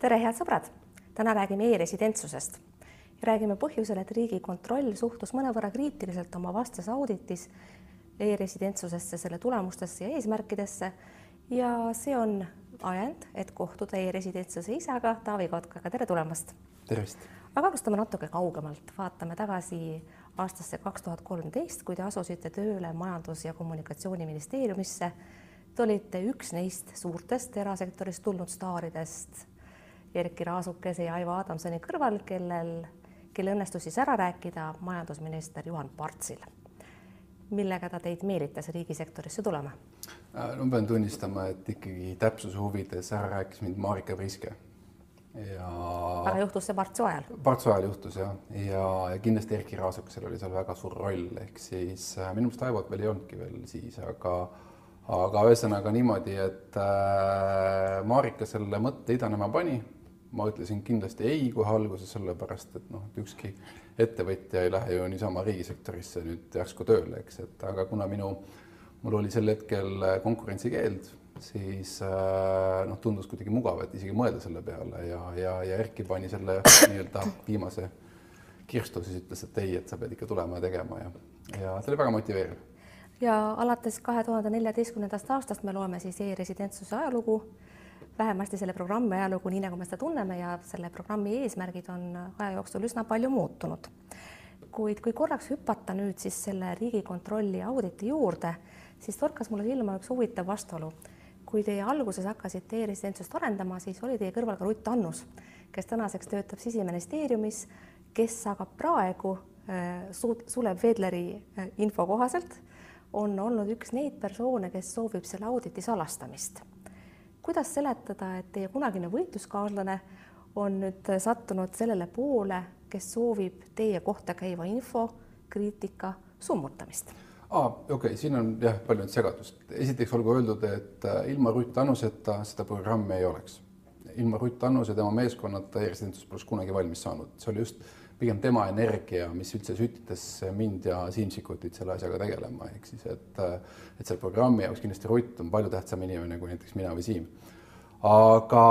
tere, head sõbrad! täna räägime e-residentsusest räägime põhjusel, et Riigikontroll suhtus mõnevõrra kriitiliselt oma vastases auditis e-residentsusesse, selle tulemustesse ja eesmärkidesse ja see on ajend, et kohtuda e-residentsuse isaga Taavi Kotkaga, tere tulemast! tervist! aga alustame natuke kaugemalt, vaatame tagasi aastasse kaks tuhat kolmteist, kui te asusite tööle Majandus- ja Kommunikatsiooniministeeriumisse. Te olite üks neist suurtest erasektorist tulnud staaridest Erkki Raasukese ja Aivo Adamsoni kõrval, kellel, kelle õnnestus siis ära rääkida majandusminister Juhan Partsil. millega ta teid meelitas riigisektorisse tulema? no pean tunnistama, et ikkagi täpsuse huvides ära rääkis mind Marika Priske ja. aga juhtus see Partsu ajal? Partsu ajal juhtus jah, ja, ja kindlasti Erkki Raasukesel oli seal väga suur roll, ehk siis äh, minu meelest Aivot veel ei olnudki veel siis, aga aga ühesõnaga niimoodi, et äh, Marika selle mõtte idanema pani ma ütlesin kindlasti ei kohe alguses, sellepärast et noh, et ükski ettevõtja ei lähe ju niisama riigisektorisse nüüd järsku tööle, eks, et aga kuna minu, mul oli sel hetkel konkurentsikeeld, siis äh, noh, tundus kuidagi mugav, et isegi mõelda selle peale ja, ja, ja Erkki pani selle nii-öelda viimase kirstu, siis ütles, et ei, et sa pead ikka tulema ja tegema ja, ja see oli väga motiveeriv. ja alates kahe tuhande neljateistkümnendast aastast me loeme siis e-residentsuse ajalugu vähemasti selle programmi ajalugu, nii nagu me seda tunneme ja selle programmi eesmärgid on aja jooksul üsna palju muutunud. kuid kui korraks hüpata nüüd siis selle Riigikontrolli auditi juurde, siis torkas mulle silma üks huvitav vastuolu. kui teie alguses hakkasite e-residentsust arendama, siis oli teie kõrval ka Rutt Annus, kes tänaseks töötab Siseministeeriumis, kes aga praegu äh, Sulev Vedleri äh, info kohaselt on olnud üks neid persoone, kes soovib selle auditi salastamist kuidas seletada, et teie kunagine võitluskaaslane on nüüd sattunud sellele poole, kes soovib teie kohta käiva info, kriitika summutamist? aa, okei okay,, siin on jah, palju nüüd segadust. esiteks olgu öeldud, et äh, ilma Rutt Annuseta seda programmi ei oleks. ilma Rutt Annuse tema meeskonnata e-residentsus poleks kunagi valmis saanud, see oli just pigem tema energia, mis üldse sütitas mind ja Siim Sikkutit selle asjaga tegelema, ehk siis et et selle programmi jaoks kindlasti Rutt on palju tähtsam inimene kui näiteks mina või Siim. aga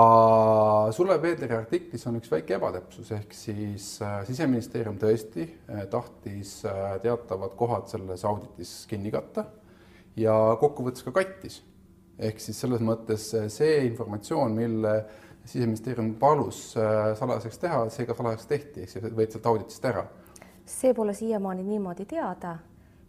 Sulev Veedleri artiklis on üks väike ebatäpsus, ehk siis äh, siseministeerium tõesti äh, tahtis äh, teatavad kohad selles auditis kinni katta ja kokkuvõttes ka kattis. ehk siis selles mõttes see informatsioon, mille siseministeerium palus äh, salajaseks teha, see ka salajaseks tehti, ehk siis võeti sealt auditist ära. see pole siiamaani niimoodi teada.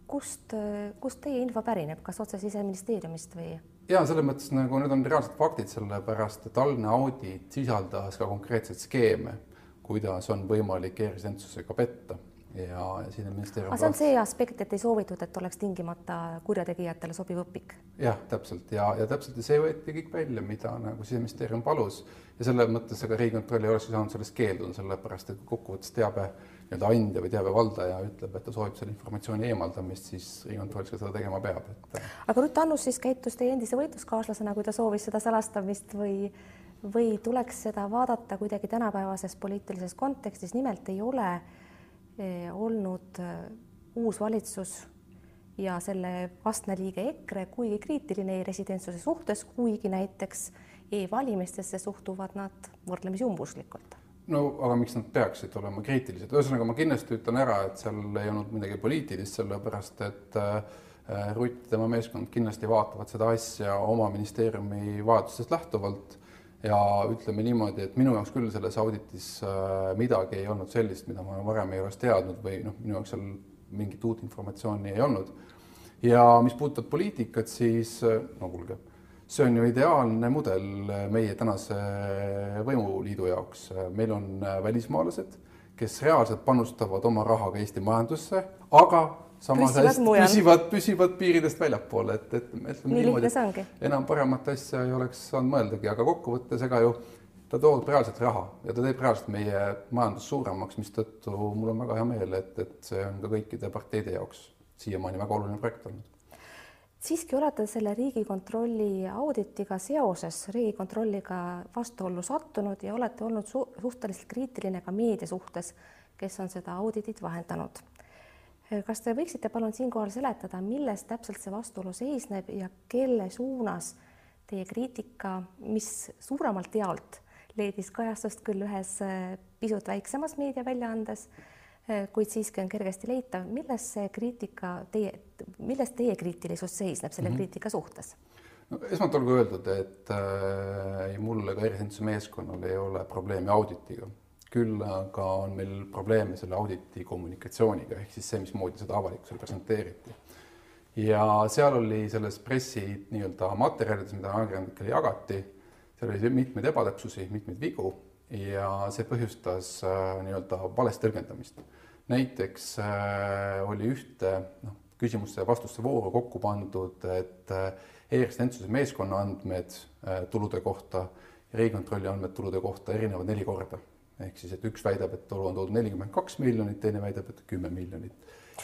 kust, äh, kust teie info pärineb, kas otse siseministeeriumist või? ja selles mõttes nagu need on reaalsed faktid, sellepärast et algne audit sisaldas ka konkreetseid skeeme, kuidas on võimalik e-residentsusega petta ja siseministeerium. aga see on see aspekt, et ei soovitud, et oleks tingimata kurjategijatele sobiv õpik? jah, täpselt ja, ja täpselt ja see võeti kõik välja, mida nagu siseministeerium palus ja selles mõttes ega Riigikontroll ei oleks saanud sellest keelduda, sellepärast et kokkuvõttes teabe nii-öelda andja või teabe valdaja ütleb, et ta soovib selle informatsiooni eemaldamist, siis Riigikontroll seda tegema peab, et. aga Ruth Annus siis käitus teie endise võitluskaaslasena, kui ta soovis seda salastamist või või tuleks seda vaadata kuidagi tänapäevases poliitilises kontekstis, nimelt ei ole äh, olnud eh, uus valitsus ja selle vastne liige EKRE kuigi kriitiline e-residentsuse suhtes, kuigi näiteks e-valimistesse suhtuvad nad võrdlemisi umbusklikult. no aga miks nad peaksid olema kriitilised, ühesõnaga ma kindlasti ütlen ära, et seal ei olnud midagi poliitilist, sellepärast et äh, Rutt ja tema meeskond kindlasti vaatavad seda asja oma ministeeriumi vajadustest lähtuvalt ja ütleme niimoodi, et minu jaoks küll selles auditis äh, midagi ei olnud sellist, mida ma varem ei oleks teadnud või noh, minu jaoks seal mingit uut informatsiooni ei olnud. ja mis puudutab poliitikat, siis äh, no kuulge, see on ju ideaalne mudel meie tänase võimuliidu jaoks, meil on äh, välismaalased, kes reaalselt panustavad oma rahaga Eesti majandusse, aga samas hästi. püsivad, püsivad piiridest väljapoole, et, et ütleme niimoodi, enam paremat asja ei oleks saanud mõeldagi, aga kokkuvõttes ega ju ta toob reaalselt raha ja ta teeb reaalselt meie majandust suuremaks, mistõttu mul on väga hea meel, et, et see on ka kõikide parteide jaoks siiamaani väga oluline projekt olnud. Siiski olete selle Riigikontrolli auditiga seoses Riigikontrolliga vastuollu sattunud ja olete olnud su suhteliselt kriitiline ka meedia suhtes, kes on seda auditit vahendanud kas te võiksite palun siinkohal seletada, milles täpselt see vastuolu seisneb ja kelle suunas teie kriitika, mis suuremalt jaolt leidis kajastust küll ühes pisut väiksemas meediaväljaandes, kuid siiski on kergesti leitav. milles see kriitika teie, milles teie kriitilisus seisneb selle mm -hmm. kriitika suhtes? no esmalt olgu öeldud, et äh, ei mul ega erisenduse meeskonnal ei ole probleemi auditiga küll aga on meil probleeme selle auditi kommunikatsiooniga ehk siis see, mismoodi seda avalikkusele presenteeriti. ja seal oli selles pressi nii-öelda materjalides, mida ajakirjanikele jagati, seal oli mitmeid ebatäpsusi, mitmeid vigu ja see põhjustas äh, nii-öelda valest tõlgendamist. näiteks äh, oli ühte noh, küsimuste ja vastuste vooru kokku pandud, et äh, e-residentsuse meeskonna andmed äh, tulude kohta ja Riigikontrolli andmed tulude kohta erinevad neli korda ehk siis, et üks väidab, et tulu on toodud nelikümmend kaks miljonit, teine väidab, et kümme miljonit.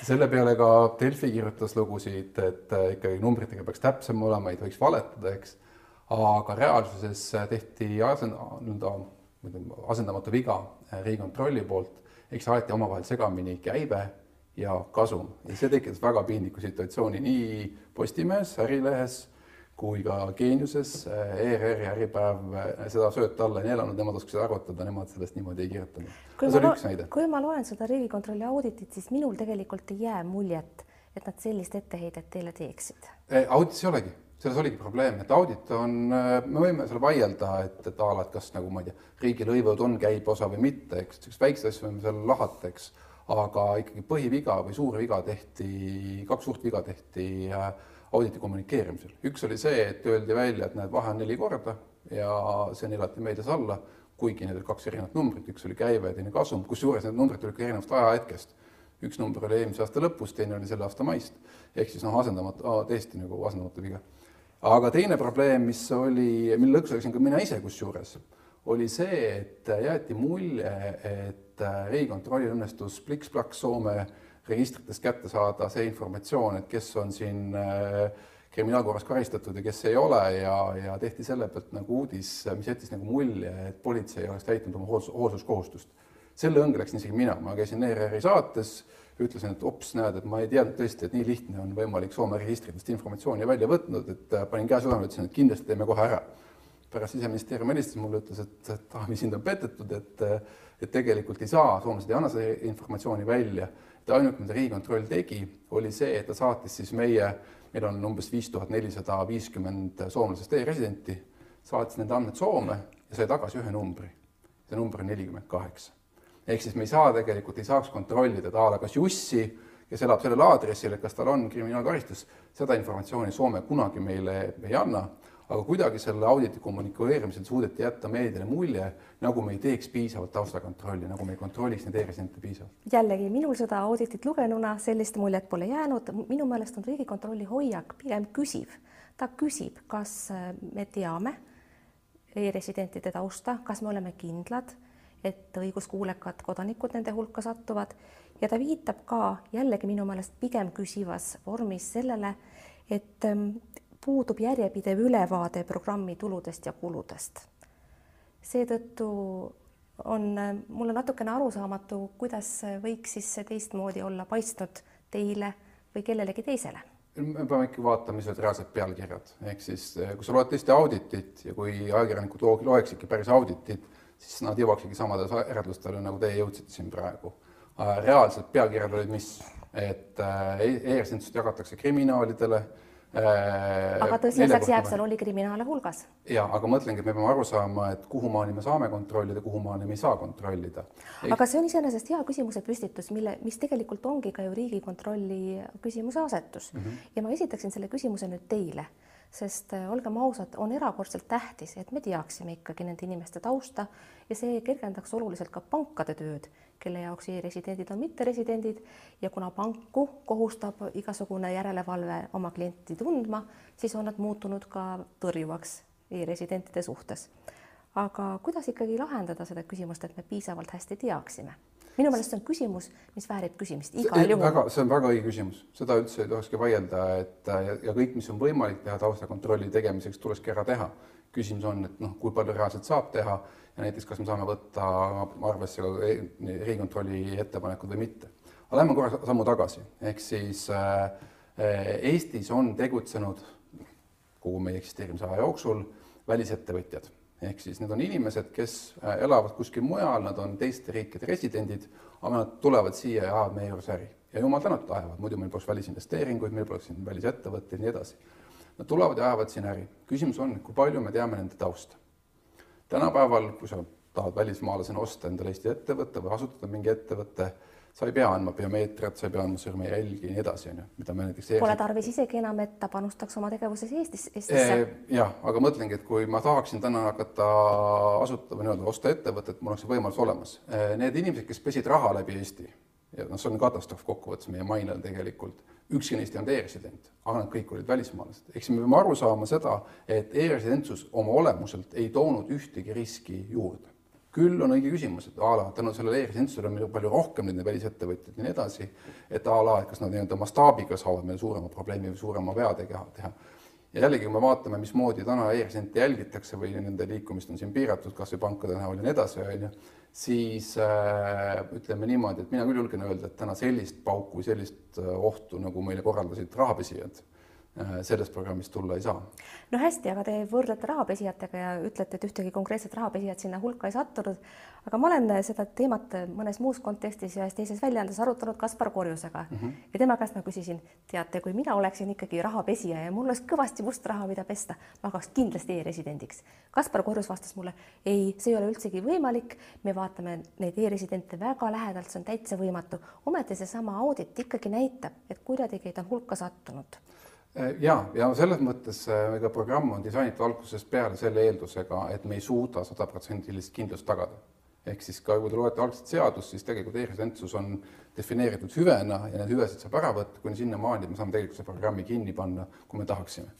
selle peale ka Delfi kirjutas lugusid, et äh, ikkagi numbritega peaks täpsem olema, ei tohiks valetada, eks. aga reaalsuses tehti asend-, nii-öelda asendamatu viga äh, Riigikontrolli poolt, eks aeti omavahel segamini käibe ja kasum ja see tekitas väga piinliku situatsiooni nii Postimehes, Ärilehes kui ka Geeniuses, ERR ja Äripäev seda sööta alla ei neelanud, nemad oskasid arvutada, nemad sellest niimoodi ei kirjutanud. see oli üks näide. kui ma loen seda Riigikontrolli auditit, siis minul tegelikult ei jää muljet, et nad sellist etteheidet teile teeksid. auditis ei olegi, selles oligi probleem, et audit on, me võime seal vaielda, et, et a la, et kas nagu ma ei tea, riigilõivud on käibeosa või mitte, eks, niisuguseid väikseid asju võime seal lahata, eks, aga ikkagi põhiviga või suur viga tehti, kaks suurt viga tehti äh, auditi kommunikeerimisel. üks oli see, et öeldi välja, et näed, vahe on neli korda ja see neelati meedias alla, kuigi need olid kaks erinevat numbrit, üks oli käive ja teine kasum, kusjuures need numbrid tulid ka erinevast ajahetkest. üks number oli eelmise aasta lõpus, teine oli selle aasta maist. ehk siis noh, asendamatu, täiesti nagu asendamatu viga. aga teine probleem, mis oli, mille lõksu läksin ka mina ise kusjuures, oli see, et jäeti mulje, et Riigikontrollil õnnestus pliks-plaks Soome registritest kätte saada see informatsioon, et kes on siin äh, kriminaalkorras karistatud ja kes ei ole ja, ja tehti selle pealt nagu uudis, mis jättis nagu mulje, et politsei oleks täitnud oma hoolsus, hoolsuskohustust. selle õnge läksin isegi mina, ma käisin ERR-i saates, ütlesin, et ops, näed, et ma ei teadnud tõesti, et nii lihtne on võimalik Soome registritest informatsiooni välja võtnud, et äh, panin käe südamele, ütlesin, et kindlasti teeme kohe ära. Pärast siseministeerium helistas mulle, ütles, et, et ah, sind on petetud, et et tegelikult ei saa, soomlased ei anna seda informatsiooni välja et ainuke, mida Riigikontroll tegi, oli see, et ta saatis siis meie, meil on umbes viis tuhat nelisada viiskümmend soomlasest e-residenti, saatis need andmed Soome ja sai tagasi ühe numbri. see number on nelikümmend kaheksa. ehk siis me ei saa tegelikult, ei saaks kontrollida, et a la kas Jussi, kes elab sellel aadressil, et kas tal on kriminaalkaristus, seda informatsiooni Soome kunagi meile ei anna aga kuidagi selle auditi kommunikeerimisel suudeti jätta meediale mulje, nagu me ei teeks piisavalt taustakontrolli, nagu me ei kontrolliks neid e-residente piisavalt. jällegi minul seda auditit lugenuna sellist muljet pole jäänud, minu meelest on Riigikontrolli hoiak pigem küsiv. ta küsib, kas äh, me teame e-residentide tausta, kas me oleme kindlad, et õiguskuulekad kodanikud nende hulka satuvad ja ta viitab ka jällegi minu meelest pigem küsivas vormis sellele, et ähm, puudub järjepidev ülevaade programmi tuludest ja kuludest. seetõttu on mulle natukene arusaamatu, kuidas võiks siis teistmoodi olla paistnud teile või kellelegi teisele me peame ikka vaatama, mis olid reaalsed pealkirjad, ehk siis eh, kui sa loed tõesti auditit ja kui ajakirjanikud loeksidki päris auditit, siis nad jõuaksidki samadele järeldustele, nagu teie jõudsite siin praegu. reaalsed pealkirjad olid mis, et eh, e-residentsus jagatakse kriminaalidele Äh, aga tõsiasjaks jääb, seal oli kriminaale hulgas. ja aga mõtlengi, et me peame aru saama, et kuhumaani me saame kontrollida, kuhumaani me ei saa kontrollida. aga see on iseenesest hea küsimuse püstitus, mille, mis tegelikult ongi ka ju Riigikontrolli küsimuse asetus mm. -hmm. ja ma esitaksin selle küsimuse nüüd teile sest äh, olgem ausad, on erakordselt tähtis, et me teaksime ikkagi nende inimeste tausta ja see kergendaks oluliselt ka pankade tööd, kelle jaoks e-residendid on mitteresidendid ja kuna panku kohustab igasugune järelevalve oma klienti tundma, siis on nad muutunud ka tõrjuvaks e-residentide suhtes. aga kuidas ikkagi lahendada seda küsimust, et me piisavalt hästi teaksime? Minu meelest see on küsimus, mis väärib küsimist igal juhul. väga, see on väga õige küsimus, seda üldse ei tohikski vaielda, et ja, ja kõik, mis on võimalik teha taustakontrolli tegemiseks, tulekski ära teha. küsimus on, et noh, kui palju reaalselt saab teha ja näiteks, kas me saame võtta arvesse ka Riigikontrolli ettepanekud või mitte. aga lähme korra sammu tagasi, ehk siis äh, Eestis on tegutsenud kogu meie eksisteerimise aja jooksul välisettevõtjad ehk siis need on inimesed, kes äh, elavad kuskil mujal, nad on teiste riikide residendid, aga nad tulevad siia ja ajavad meie juures äri. ja jumal tänatud ajavad, muidu meil poleks välisinvesteeringuid, meil poleks siin välisettevõtteid ja nii edasi. Nad tulevad ja ajavad siin äri. küsimus on, kui palju me teame nende tausta. tänapäeval, kui sa tahad välismaalasena osta endale Eesti ettevõtte või asutada mingi ettevõtte, sa ei pea andma biomeetriat, sa ei pea andma sõrmejälgi ja nii edasi, on ju, mida me näiteks Pole tarvis isegi enam, et ta panustaks oma tegevuses Eestis, Eestisse. jah, aga mõtlengi, et kui ma tahaksin täna hakata asutada või nii-öelda osta ettevõtet, mul oleks see võimalus olemas. Need inimesed, kes pesid raha läbi Eesti ja noh, see on katastroof kokkuvõttes meie mainele tegelikult, ükski neist ei olnud e-resident, aga nad kõik olid välismaalased. ehk siis me peame aru saama seda, et e-residentsus oma olemuselt ei toonud ühtegi riski juurde küll on õige küsimus, et a la tänu sellele e-residentsusele on meil palju rohkem neid välisettevõtjaid ja nii edasi, et a la, et kas nad nii-öelda mastaabiga saavad meil suurema probleemi või suurema vea teha, teha. ja jällegi, kui me vaatame, mismoodi täna e-residente jälgitakse või nende liikumist on siin piiratud, kas või pankade näol ja nii edasi, on ju, siis äh, ütleme niimoodi, et mina küll julgen öelda, et täna sellist pauku, sellist äh, ohtu, nagu meile korraldasid rahapesijad sellest programmist tulla ei saa. no hästi, aga te võrdlete rahapesijatega ja ütlete, et ühtegi konkreetset rahapesijat sinna hulka ei sattunud. aga ma olen seda teemat mõnes muus kontekstis ja ühes teises väljaandes arutanud Kaspar Korjusega mm -hmm. ja tema käest ma küsisin, teate, kui mina oleksin ikkagi rahapesija ja mul oleks kõvasti must raha, mida pesta, ma hakkaks kindlasti e-residendiks. Kaspar Korjus vastas mulle, ei, see ei ole üldsegi võimalik, me vaatame neid e-residente väga lähedalt, see on täitsa võimatu. ometi seesama audit ikkagi näitab, et kurjategijaid on hulka sattunud Äh, ja, ja selles mõttes äh, ega programm on disainitud algusest peale selle eeldusega, et me ei suuda sadaprotsendilist kindlust tagada. ehk siis ka kui te loete algset seadust, siis tegelikult e-residentsus on defineeritud hüvena ja need hüvesid saab ära võtta kuni sinnamaani, et me saame tegelikult selle programmi kinni panna, kui me tahaksime.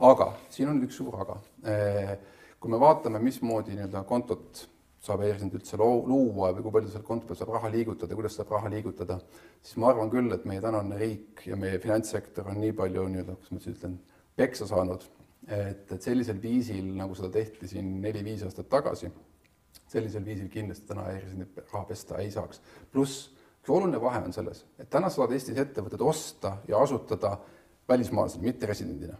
aga siin on üks suur aga. Äh, kui me vaatame, mismoodi nii-öelda kontot saab e-resident üldse luua või kui palju sealt konto peal saab raha liigutada, kuidas saab raha liigutada, siis ma arvan küll, et meie tänane riik ja meie finantssektor on nii palju nii-öelda, kuidas ma siis ütlen, peksa saanud, et, et sellisel viisil, nagu seda tehti siin neli-viis aastat tagasi, sellisel viisil kindlasti täna e-resident raha pesta ei saaks. pluss üks oluline vahe on selles, et täna saavad Eestis ettevõtted osta ja asutada välismaalasena, mitte residendina.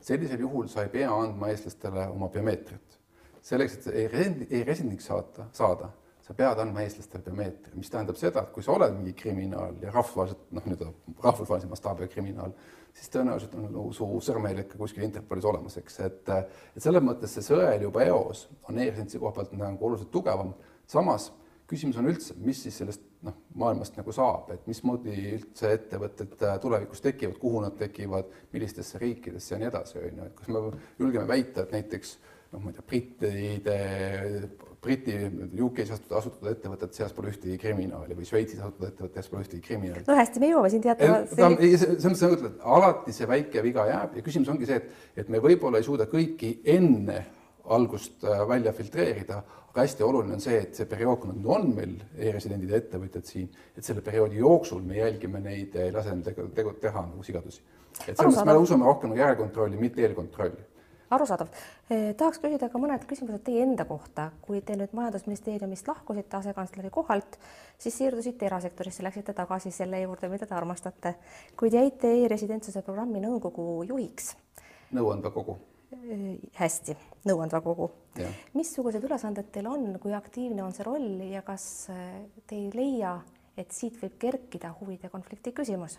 sellisel juhul sa ei pea andma eestlastele oma biomeetriat selleks, et e-residendiks saata, saada, sa pead andma eestlastele biomeetria, mis tähendab seda, et kui sa oled mingi kriminaal ja rahvusvaheliselt, noh, nii-öelda rahvusvahelise mastaabiga kriminaal, siis tõenäoliselt on su sõrmejälg ikka kuskil Interpolis olemas, eks, et et selles mõttes see sõel juba eos on e-residentsi koha pealt nagu oluliselt tugevam, samas küsimus on üldse, mis siis sellest noh, maailmast nagu saab, et mismoodi üldse ettevõtted äh, tulevikus tekivad, kuhu nad tekivad, millistesse riikidesse ja nii edasi, on ju, et kas me julgeme väita, et näiteks äh, noh, ma ei tea, brittide, Briti, UK-s asutatud ettevõtete seas pole ühtegi kriminaali või Šveitsis asutatud ettevõtete seas pole ühtegi kriminaali. no hästi, me jõuame siin teatava. selles mõttes et alati see väike viga jääb ja küsimus ongi see, et, et me võib-olla ei suuda kõiki enne algust äh, välja filtreerida, aga hästi oluline on see, et see periood, kui nad on meil e-residendid ja ettevõtjad siin, et selle perioodi jooksul me jälgime neid ei lase neil tegu, tegu, teha nagu sigadusi. et selles mõttes me usume rohkem järelkontrolli, mitte eelkontrolli arusaadav eh,. tahaks küsida ka mõned küsimused teie enda kohta, kui te nüüd Majandusministeeriumist lahkusite asekantsleri kohalt, siis siirdusite erasektorisse, läksite tagasi selle juurde, mida te armastate, kuid jäite e-residentsuse programmi nõukogu juhiks. nõuandva kogu eh,. hästi, nõuandva kogu. missugused ülesanded teil on, kui aktiivne on see roll ja kas eh, te ei leia, et siit võib kerkida huvide konflikti küsimus?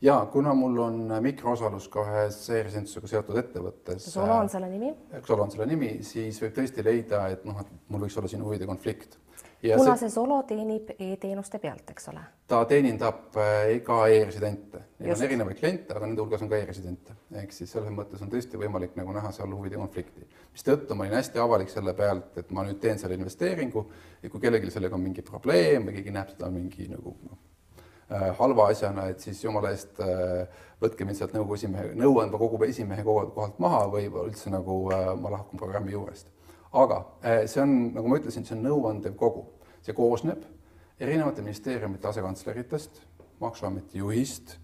ja kuna mul on mikroosalus ka ühes e-residentsusega seotud ettevõttes. Solo on selle nimi? Solo on selle nimi, siis võib tõesti leida, et noh, et mul võiks olla siin huvide konflikt. kuna see, see Solo teenib e-teenuste pealt, eks ole? ta teenindab äh, ka e-residente, neil Just. on erinevaid kliente, aga nende hulgas on ka e-residente, ehk siis selles mõttes on tõesti võimalik nagu näha seal huvide konflikti. Mistõttu ma olin hästi avalik selle pealt, et ma nüüd teen selle investeeringu ja kui kellelgi sellega on mingi probleem või keegi näeb seda mingi nagu noh, Äh, halva asjana, et siis jumala eest äh, võtke mind sealt nõukogu esimehe, nõuandva kogu esimehe kohalt maha või üldse nagu äh, ma lahkun programmi juurest. aga see on, nagu ma ütlesin, see on nõuandev kogu, see koosneb erinevate ministeeriumite asekantsleritest, Maksuameti juhist,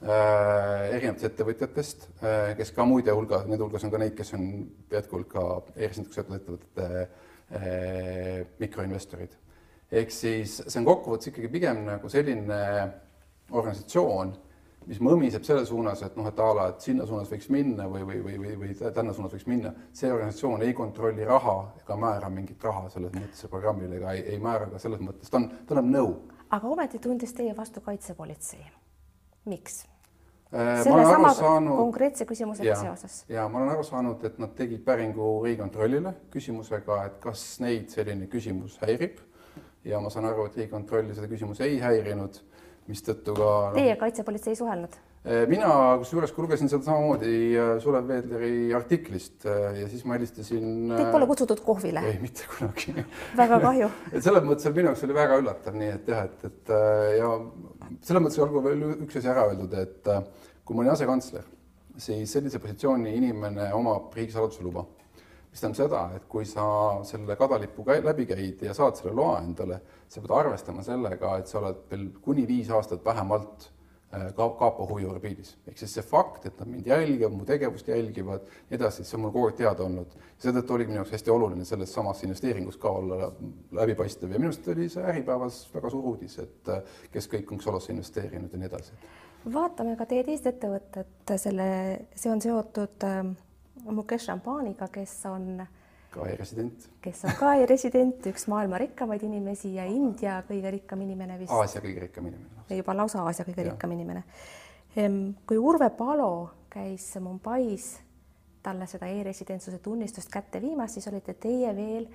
erinevatest ettevõtjatest, kes ka muide hulga, nende hulgas on ka neid, kes on jätkuvalt ka e-residentidega seotud ettevõtete mikroinvestorid ehk siis see on kokkuvõttes ikkagi pigem nagu selline organisatsioon, mis mõmiseb selle suunas, et noh, et a la, et sinna suunas võiks minna või, või, või, või, või tänna suunas võiks minna, see organisatsioon ei kontrolli raha ega määra mingit raha selles mõttes programmile ega ei, ei määra ka selles mõttes, ta on, ta annab nõu. aga ometi tundis teie vastu kaitsepolitsei. Miks? Äh, sellesama saanud, konkreetse küsimusega ja, seoses. ja ma olen aru saanud, et nad tegid päringu Riigikontrollile küsimusega, et kas neid selline küsimus häirib ja ma saan aru, et Riigikontrolli seda küsimus ei häirinud mistõttu ka no, Teie kaitsepolitsei ei suhelnud? Eh, mina kusjuures lugesin seda samamoodi eh, Sulev Veedleri artiklist eh, ja siis ma helistasin. Teid pole kutsutud kohvile? ei, mitte kunagi väga kahju et selles mõttes minu jaoks oli väga üllatav, nii et jah, et, et ja selles mõttes olgu veel üks asi ära öeldud, et kui ma olin asekantsler, siis sellise positsiooni inimene omab riigisaladuse luba mis tähendab seda, et kui sa selle kadalipu läbi käid ja saad selle loa endale, sa pead arvestama sellega, et sa oled veel kuni viis aastat vähemalt äh, kapo huviorbiidis. ehk siis see fakt, et nad mind jälgivad, mu tegevust jälgivad, nii edasi, see on mul kogu aeg teada olnud. seetõttu oligi minu jaoks hästi oluline selles samas investeeringus ka olla läbipaistev ja minu arust oli see Äripäevas väga suur uudis, et äh, kes kõik on Xolosse investeerinud ja nii edasi. vaatame ka teie teist ettevõtet, selle, see on seotud äh Mukesh Ambaniga, kes on ka e-resident, kes on ka e-resident, üks maailma rikkamaid inimesi ja India kõige rikkam inimene vist. Aasia kõige rikkam inimene. juba lausa Aasia kõige ja. rikkam inimene. kui Urve Palo käis Mumbais talle seda e-residentsuse tunnistust kätte viimas, siis olite teie veel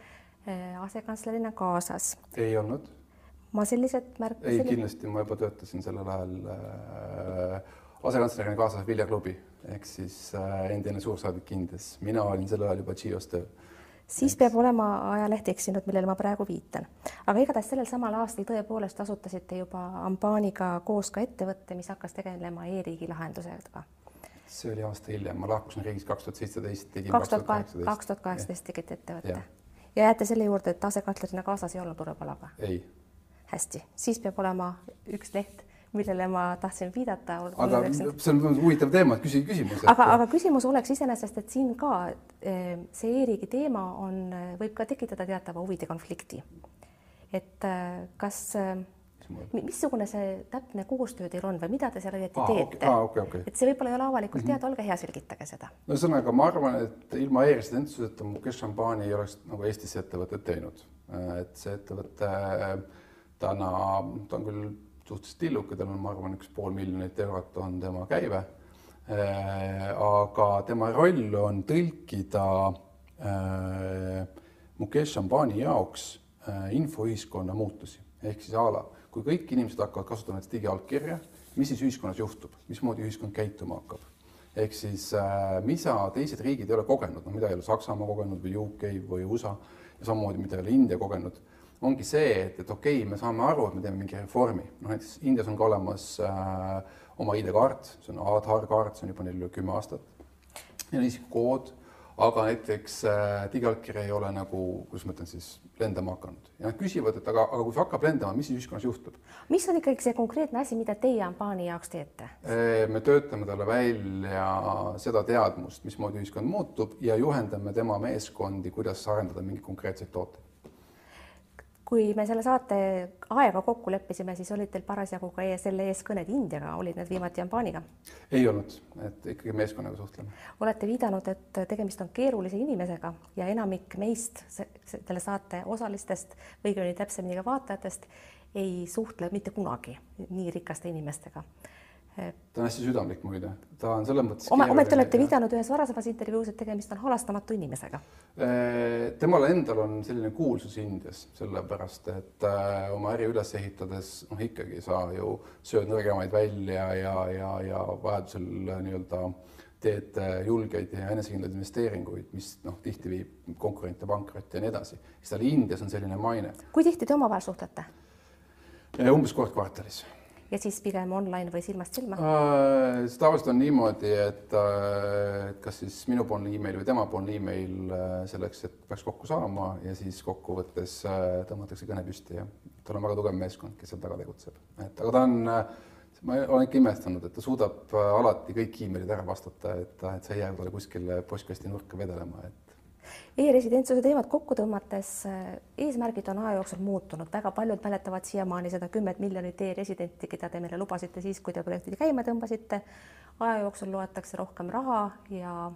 eh, asekantslerina kaasas. ei olnud. ma sellised märk-. ei, kindlasti ma juba töötasin sellel ajal äh, asekantslerina kaasas Vilja Klubi ehk siis äh, endine suursaadik Indias, mina olin sel ajal juba Tšios tööl. Siis peab olema ajaleht eksinud, millele ma praegu viitan. aga igatahes sellel samal aastal tõepoolest asutasite juba Ambaniga koos ka ettevõtte, mis hakkas tegelema e-riigi lahendusega. see oli aasta hiljem, ma lahkusin riigist kaks tuhat seitseteist, tegin kaks tuhat kaheksateist. kaks tuhat kaheksateist tegite ettevõtte ja. ja jääte selle juurde, et asekantslerina kaasas ei olnud Urve Palaga? ei. hästi, siis peab olema üks leht millele ma tahtsin viidata. aga see on huvitav teema, küsi küsimus. aga, aga küsimus oleks iseenesest, et siin ka eh, see e-riigi teema on, võib ka tekitada teatava huvide konflikti. et eh, kas, missugune see täpne koostöö teil on või mida te seal õieti teete ah,? Okay, okay. et see võib-olla ei ole avalikult mm -hmm. teada, olge hea, selgitage seda. no ühesõnaga, ma arvan, et ilma e-residentsuseta Mukesh Ambani ei oleks nagu Eestis ettevõtet teinud, et see ettevõte täna, ta on küll suhteliselt tilluke, tal on, ma arvan, üks pool miljonit eurot on tema käive. Äh, aga tema roll on tõlkida äh, Mukesh Ambani jaoks äh, infoühiskonna muutusi. Ehk siis a la, kui kõik inimesed hakkavad kasutama näiteks digiallkirja, mis siis ühiskonnas juhtub, mismoodi ühiskond käituma hakkab? Ehk siis mida teised riigid ei ole kogenud, noh, mida ei ole Saksamaa kogenud või UK või USA ja samamoodi, mida ei ole India kogenud ongi see, et, et okei okay,, me saame aru, et me teeme mingi reformi, noh näiteks Indias on ka olemas äh, oma ID-kaart, see on Aadhaar kaart, see on juba neil üle kümme aastat. Neil on isikukood, aga näiteks äh, digiallkiri ei ole nagu, kuidas ma ütlen siis, lendama hakanud ja nad küsivad, et aga, aga kui see hakkab lendama, mis siis ühiskonnas juhtub? mis on ikkagi see konkreetne asi, mida teie Ambani jaoks teete? Äh, me töötame talle välja seda teadmust, mismoodi ühiskond muutub ja juhendame tema meeskondi, kuidas arendada mingeid konkreetseid tooteid kui me selle saate aega kokku leppisime, siis olid teil parasjagu ka ees, selle ees kõned Indiaga, olid need viimati Ambaniga? ei olnud, et ikkagi meeskonnaga suhtleme. olete viidanud, et tegemist on keerulise inimesega ja enamik meist, selle saate osalistest või õigemini täpsemini ka vaatajatest, ei suhtle mitte kunagi nii rikaste inimestega ta on hästi südamlik muide, ta on selles mõttes. ometi olete viidanud ühes varasemas intervjuus, et tegemist on halastamatu inimesega. temal endal on selline kuulsus Indias, sellepärast et äh, oma äri üles ehitades noh, ikkagi sa ju sööd nõrgemaid välja ja, ja, ja vajadusel nii-öelda teed äh, julgeid ja enesekindlaid investeeringuid, mis noh, tihti viib konkurente pankrotti ja nii edasi. siis tal Indias on selline maine. kui tihti te omavahel suhtlete? umbes kord kvartalis ja siis pigem online või silmast silma äh,? see tavaliselt on niimoodi, et äh, kas siis minupoolne email või temapoolne email äh, selleks, et peaks kokku saama ja siis kokkuvõttes tõmmatakse kõne püsti ja tal on väga tugev meeskond, kes seal taga tegutseb, et aga ta on ma olen ikka imestanud, et ta suudab alati kõik emailid ära vastata, et, et sa ei jää talle kuskile postkasti nurka vedelema, et E-residentsuse teemat kokku tõmmates, eesmärgid on aja jooksul muutunud, väga paljud mäletavad siiamaani seda kümmet miljonit e-residenti, keda te meile lubasite siis, kui te projektid käima tõmbasite. aja jooksul loetakse rohkem raha ja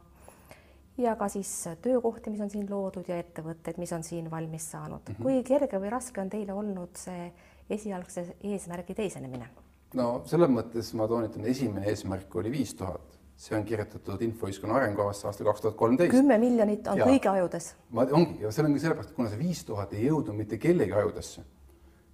ja ka siis töökohti, mis on siin loodud ja ettevõtteid, mis on siin valmis saanud mm. -hmm. kui kerge või raske on teile olnud see esialgse eesmärgi teisenemine? no selles mõttes ma toonitan, esimene eesmärk oli viis tuhat see on kirjutatud infoühiskonna arengukavasse aastal kaks tuhat kolmteist. kümme miljonit on ja, kõigi ajudes. ma, ongi ja see on ka sellepärast, kuna see viis tuhat ei jõudnud mitte kellegi ajudesse,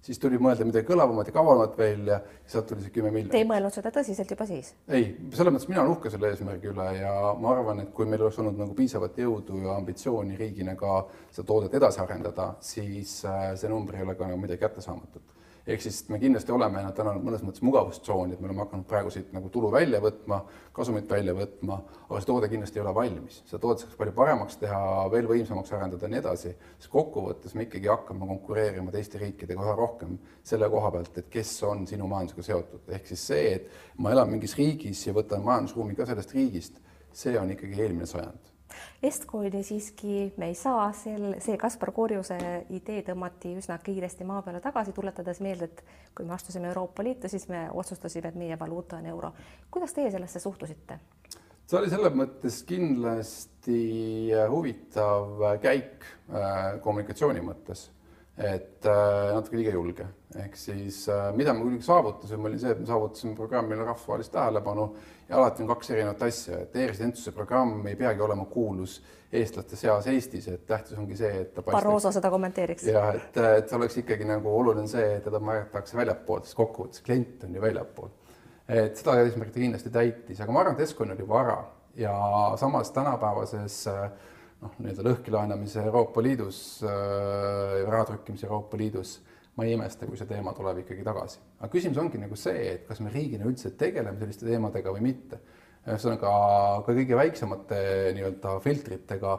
siis tuli mõelda midagi kõlavamat ja kavalamat veel ja sealt tuli see kümme miljonit. Te ei mõelnud seda tõsiselt juba siis? ei, selles mõttes mina olen uhke selle eesmärgi üle ja ma arvan, et kui meil oleks olnud nagu piisavat jõudu ja ambitsiooni riigina ka seda toodet edasi arendada, siis äh, see number ei ole ka nagu midagi kättesaamatut ehk siis me kindlasti oleme täna mõnes mõttes mugavustsooni, et me oleme hakanud praegu siit nagu tulu välja võtma, kasumit välja võtma, aga see toode kindlasti ei ole valmis. seda toodet saaks palju paremaks teha, veel võimsamaks arendada ja nii edasi, sest kokkuvõttes me ikkagi hakkame konkureerima teiste riikidega üha rohkem selle koha pealt, et kes on sinu majandusega seotud. ehk siis see, et ma elan mingis riigis ja võtan majandusruumi ka sellest riigist, see on ikkagi eelmine sajand Estcoini siiski me ei saa, sel, see Kaspar Korjuse idee tõmmati üsna kiiresti maa peale tagasi, tuletades meelde, et kui me astusime Euroopa Liitu, siis me otsustasime, et meie valuuta on euro. kuidas teie sellesse suhtusite? see oli selles mõttes kindlasti huvitav käik äh, kommunikatsiooni mõttes et äh, natuke liiga julge, ehk siis äh, mida me muidugi saavutasime, oli see, et me saavutasime programmile rahvusvahelist tähelepanu ja alati on kaks erinevat asja, et e-residentsuse programm ei peagi olema kuulus eestlaste seas Eestis, et tähtis ongi see, et ta Barroso seda kommenteeriks. jah, et, et oleks ikkagi nagu oluline see, et teda märgatakse väljapoolt, sest kokkuvõttes klient on ju väljapool. et seda eesmärki ta kindlasti täitis, aga ma arvan, et Escon oli vara ja samas tänapäevases äh, noh, nii-öelda lõhkilaenamise Euroopa Liidus äh,, raha trükkimise Euroopa Liidus, ma ei imesta, kui see teema tuleb ikkagi tagasi. aga küsimus ongi nagu see, et kas me riigina üldse tegeleme selliste teemadega või mitte. ühesõnaga ka kõige väiksemate nii-öelda filtritega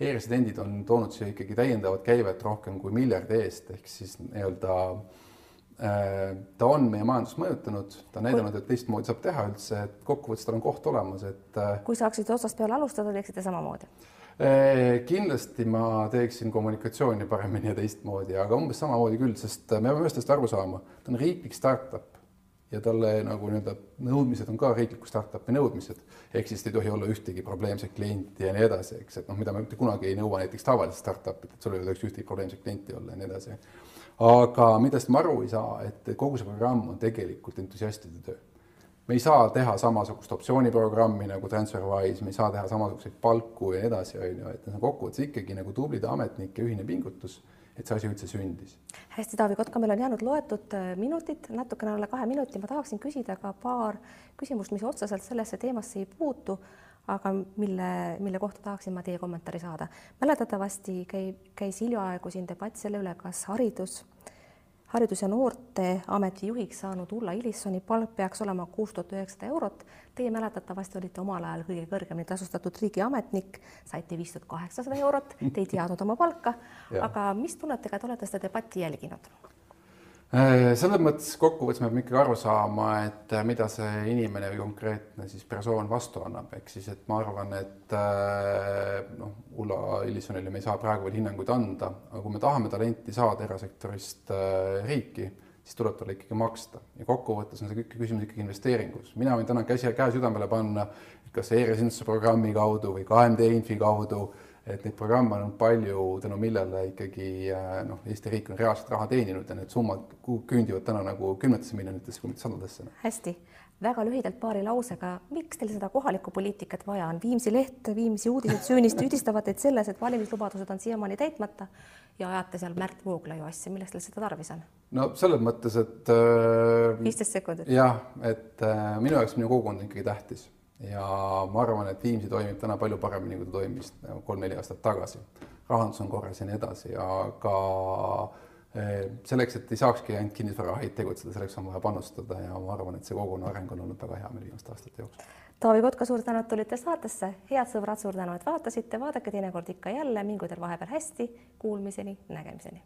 e-residendid on toonud siia ikkagi täiendavat käivet rohkem kui miljardi eest, ehk siis nii-öelda äh, ta on meie majandust mõjutanud, ta on näidanud, et teistmoodi saab teha üldse, et kokkuvõttes tal on koht olemas, et äh, kui saaksite otsast peale alustada, teeksite samamoodi? Äh, kindlasti ma teeksin kommunikatsiooni paremini ja teistmoodi, aga umbes samamoodi küll, sest me peame ühest asjast aru saama, ta on riiklik startup ja talle nagu nii-öelda nõudmised on ka riikliku startup'i nõudmised, ehk siis ei tohi olla ühtegi probleemset klienti ja nii edasi, eks, et noh, mida me mitte kunagi ei nõua näiteks tavaliselt startup'ilt, et sul ei tohiks ühtegi probleemset klienti olla ja nii edasi. aga millest ma aru ei saa, et kogu see programm on tegelikult entusiastide töö me ei saa teha samasugust optsiooniprogrammi nagu TransferWise, me ei saa teha samasuguseid palku ja nii edasi, on ju, et see on kokkuvõttes ikkagi nagu tublide ametnike ühine pingutus, et see asi üldse sündis. hästi, Taavi Kotka, meil on jäänud loetud äh, minutid, natukene alla kahe minuti, ma tahaksin küsida ka paar küsimust, mis otseselt sellesse teemasse ei puutu, aga mille, mille kohta tahaksin ma teie kommentaari saada. mäletatavasti käib, käis hiljaaegu siin debatt selle üle, kas haridus haridus- ja Noorteameti juhiks saanud Ulla Ilissoni palk peaks olema kuus tuhat üheksasada eurot. Teie mäletatavasti olite omal ajal kõige kõrgemini tasustatud riigiametnik, saite viis tuhat kaheksasada eurot, te ei teadnud oma palka, aga mis tunnetega te olete seda debatti jälginud? Äh, selles mõttes kokkuvõttes me peame ikkagi aru saama, et äh, mida see inimene või konkreetne siis persoon vastu annab, ehk siis, et ma arvan, et äh, noh, Ulla Illissonile me ei saa praegu veel hinnanguid anda, aga kui me tahame talenti saada erasektorist riiki, siis tuleb talle ikkagi maksta ja kokkuvõttes on see kõik küsimus ikkagi investeeringus. mina võin täna käsi, käe südamele panna, kas e-residentsuse programmi kaudu või KMD Infi kaudu et neid programme on palju, tänu millele ikkagi äh, noh, Eesti riik on reaalselt raha teeninud ja need summad küündivad täna nagu kümnetesse miljonitesse, kui mitte sadadesse. hästi, väga lühidalt paari lausega, miks teil seda kohalikku poliitikat vaja on? Viimsi Leht, Viimsi uudised süünist süüdistavad teid selles, et valimislubadused on siiamaani täitmata ja ajate seal Märt Vooglaiu asja, milleks teil seda tarvis on? no selles mõttes, et äh, viisteist sekundit. jah, et äh, minu jaoks minu kogukond on ikkagi tähtis ja ma arvan, et Viimsi toimib täna palju paremini, kui ta toimis nagu kolm-neli aastat tagasi. rahandus on korras ja nii edasi, aga eh, selleks, et ei saakski ainult kinnisvarahaid tegutseda, selleks on vaja panustada ja ma arvan, et see kogukonna areng on olnud väga hea meil viimaste aastate jooksul. Taavi Kotka, suur tänu, et tulite saatesse, head sõbrad, suur tänu, et vaatasite, vaadake teinekord ikka jälle, mingu teil vahepeal hästi, kuulmiseni, nägemiseni